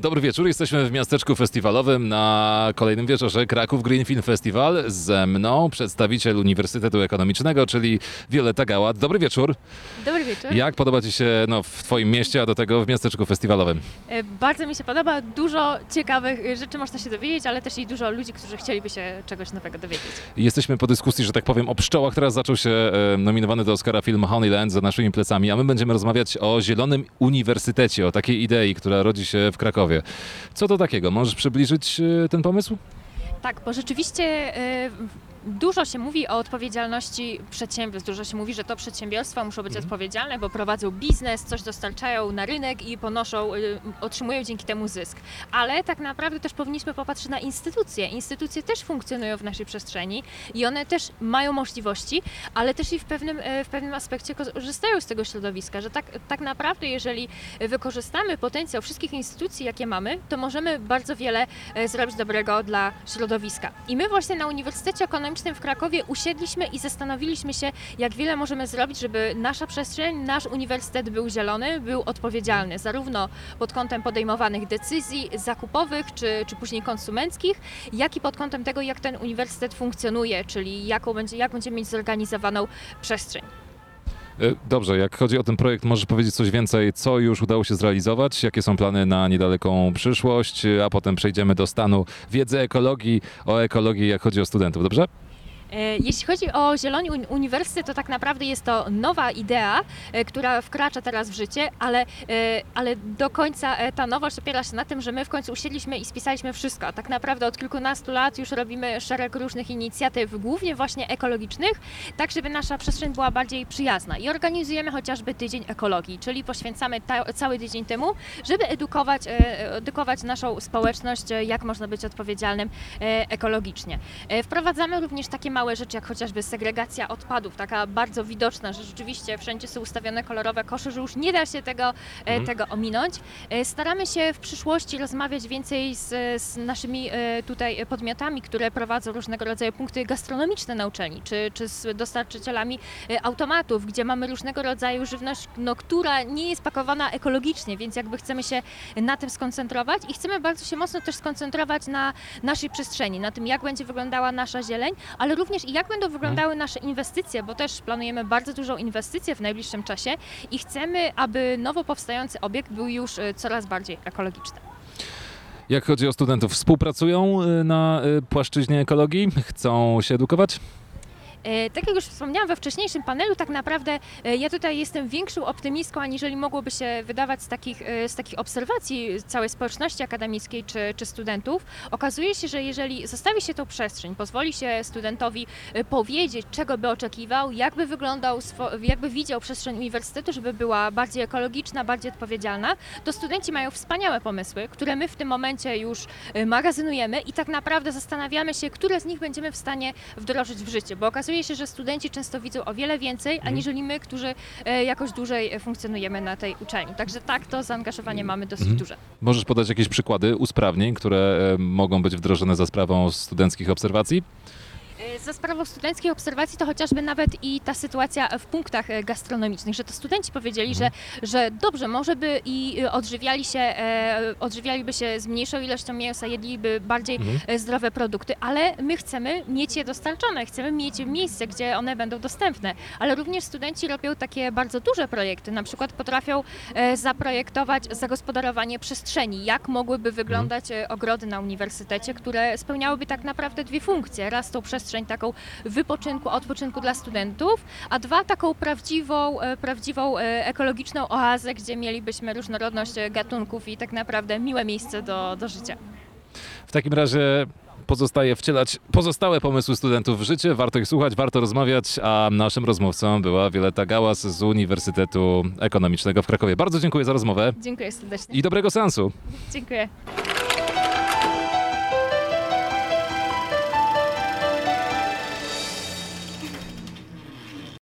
Dobry wieczór, jesteśmy w miasteczku festiwalowym na kolejnym wieczorze Kraków Green Film Festival. Ze mną przedstawiciel Uniwersytetu Ekonomicznego, czyli Wioleta Gałat. Dobry wieczór. Dobry wieczór. Jak podoba Ci się no, w Twoim mieście, a do tego w miasteczku festiwalowym? E, Bardzo mi się podoba, dużo ciekawych rzeczy można się dowiedzieć, ale też i dużo ludzi, którzy chcieliby się czegoś nowego dowiedzieć. Jesteśmy po dyskusji, że tak powiem, o pszczołach. Teraz zaczął się e, nominowany do Oscara film Honeyland za naszymi plecami, a my będziemy rozmawiać o Zielonym Uniwersytecie, o takiej idei, która rodzi się w Krakowie. Co to takiego? Możesz przybliżyć e, ten pomysł? Tak, bo rzeczywiście e, dużo się mówi o odpowiedzialności przedsiębiorstw. Dużo się mówi, że to przedsiębiorstwa muszą być odpowiedzialne, bo prowadzą biznes, coś dostarczają na rynek i ponoszą, e, otrzymują dzięki temu zysk. Ale tak naprawdę też powinniśmy popatrzeć na instytucje. Instytucje też funkcjonują w naszej przestrzeni i one też mają możliwości, ale też i w pewnym, e, w pewnym aspekcie korzystają z tego środowiska, że tak, tak naprawdę jeżeli wykorzystamy potencjał wszystkich instytucji, jakie mamy, to możemy bardzo wiele e, zrobić dobrego dla środowiska. I my właśnie na Uniwersytecie Ekonomicznym w Krakowie usiedliśmy i zastanowiliśmy się, jak wiele możemy zrobić, żeby nasza przestrzeń, nasz uniwersytet był zielony, był odpowiedzialny, zarówno pod kątem podejmowanych decyzji zakupowych czy, czy później konsumenckich, jak i pod kątem tego, jak ten uniwersytet funkcjonuje, czyli jaką będzie, jak będziemy mieć zorganizowaną przestrzeń. E, Dobrze, jak chodzi o ten projekt, możesz powiedzieć coś więcej, co już udało się zrealizować, jakie są plany na niedaleką przyszłość, a potem przejdziemy do stanu wiedzy ekologii, o ekologii, jak chodzi o studentów, dobrze? E, Jeśli chodzi o Zieloni Uni- Uniwersytet, to tak naprawdę jest to nowa idea, e, która wkracza teraz w życie, ale, e, ale do końca ta nowość opiera się na tym, że my w końcu usiedliśmy i spisaliśmy wszystko. Tak naprawdę od kilkunastu lat już robimy szereg różnych inicjatyw, głównie właśnie ekologicznych, tak żeby nasza przestrzeń była bardziej przyjazna. I organizujemy chociażby Tydzień Ekologii, czyli poświęcamy ta, cały tydzień temu, żeby edukować, edukować naszą społeczność, jak można być odpowiedzialnym ekologicznie. Wprowadzamy również takie małe rzeczy, jak chociażby segregacja odpadów, taka bardzo widoczna, że rzeczywiście wszędzie są ustawione kolorowe kosze, że już nie da się tego, e, tego ominąć. E, Staramy się w przyszłości rozmawiać więcej z, z naszymi e, tutaj podmiotami, które prowadzą różnego rodzaju punkty gastronomiczne na uczelni, czy, czy z dostarczycielami automatów, gdzie mamy różnego rodzaju żywność, no, która nie jest pakowana ekologicznie, więc jakby chcemy się na tym skoncentrować i chcemy bardzo się mocno też skoncentrować na naszej przestrzeni, na tym, jak będzie wyglądała nasza zieleń, ale również i jak będą wyglądały nasze inwestycje, bo też planujemy bardzo dużą inwestycję w najbliższym czasie i chcemy, aby nowo powstający obiekt był już e, coraz bardziej ekologiczny. Jak chodzi o studentów, współpracują y, na y, płaszczyźnie ekologii, chcą się edukować? E, Tak jak już wspomniałam we wcześniejszym panelu, tak naprawdę e, ja tutaj jestem większą optymistką, aniżeli mogłoby się wydawać z takich, e, z takich obserwacji całej społeczności akademickiej czy, czy studentów. Okazuje się, że jeżeli zostawi się tą przestrzeń, pozwoli się studentowi powiedzieć, czego by oczekiwał, jakby wyglądał, jakby widział przestrzeń uniwersytetu, żeby była bardziej ekologiczna, bardziej odpowiedzialna, to studenci mają wspaniałe pomysły, które my w tym momencie już magazynujemy i tak naprawdę zastanawiamy się, które z nich będziemy w stanie wdrożyć w życie, bo okazuje się, że studenci często widzą o wiele więcej, aniżeli my, którzy e, jakoś dłużej e, funkcjonujemy na tej uczelni. Także tak, to zaangażowanie mamy dosyć duże. Możesz podać jakieś przykłady usprawnień, które e, mogą być wdrożone za sprawą studenckich obserwacji? Za sprawą studenckich obserwacji to chociażby nawet i ta sytuacja w punktach e, gastronomicznych, że to studenci powiedzieli, że, że dobrze, może by i e, odżywiali się, e, odżywialiby się z mniejszą ilością mięsa, jedliby bardziej e, zdrowe produkty, ale my chcemy mieć je dostarczone, chcemy mieć miejsce, gdzie one będą dostępne, ale również studenci robią takie bardzo duże projekty, na przykład potrafią zaprojektować zagospodarowanie przestrzeni, jak mogłyby wyglądać e, ogrody na uniwersytecie, które spełniałyby tak naprawdę dwie funkcje. Raz tą przestrzeń taką wypoczynku, odpoczynku dla studentów, a dwa taką prawdziwą, e, prawdziwą e, ekologiczną oazę, gdzie mielibyśmy różnorodność e, gatunków i tak naprawdę miłe miejsce do, do życia. W takim razie pozostaje wcielać pozostałe pomysły studentów w życie. Warto ich słuchać, warto rozmawiać, a naszym rozmówcą była Wioleta Gałas z Uniwersytetu Ekonomicznego w Krakowie. Bardzo dziękuję za rozmowę Dziękuję serdecznie. i dobrego seansu. Dziękuję.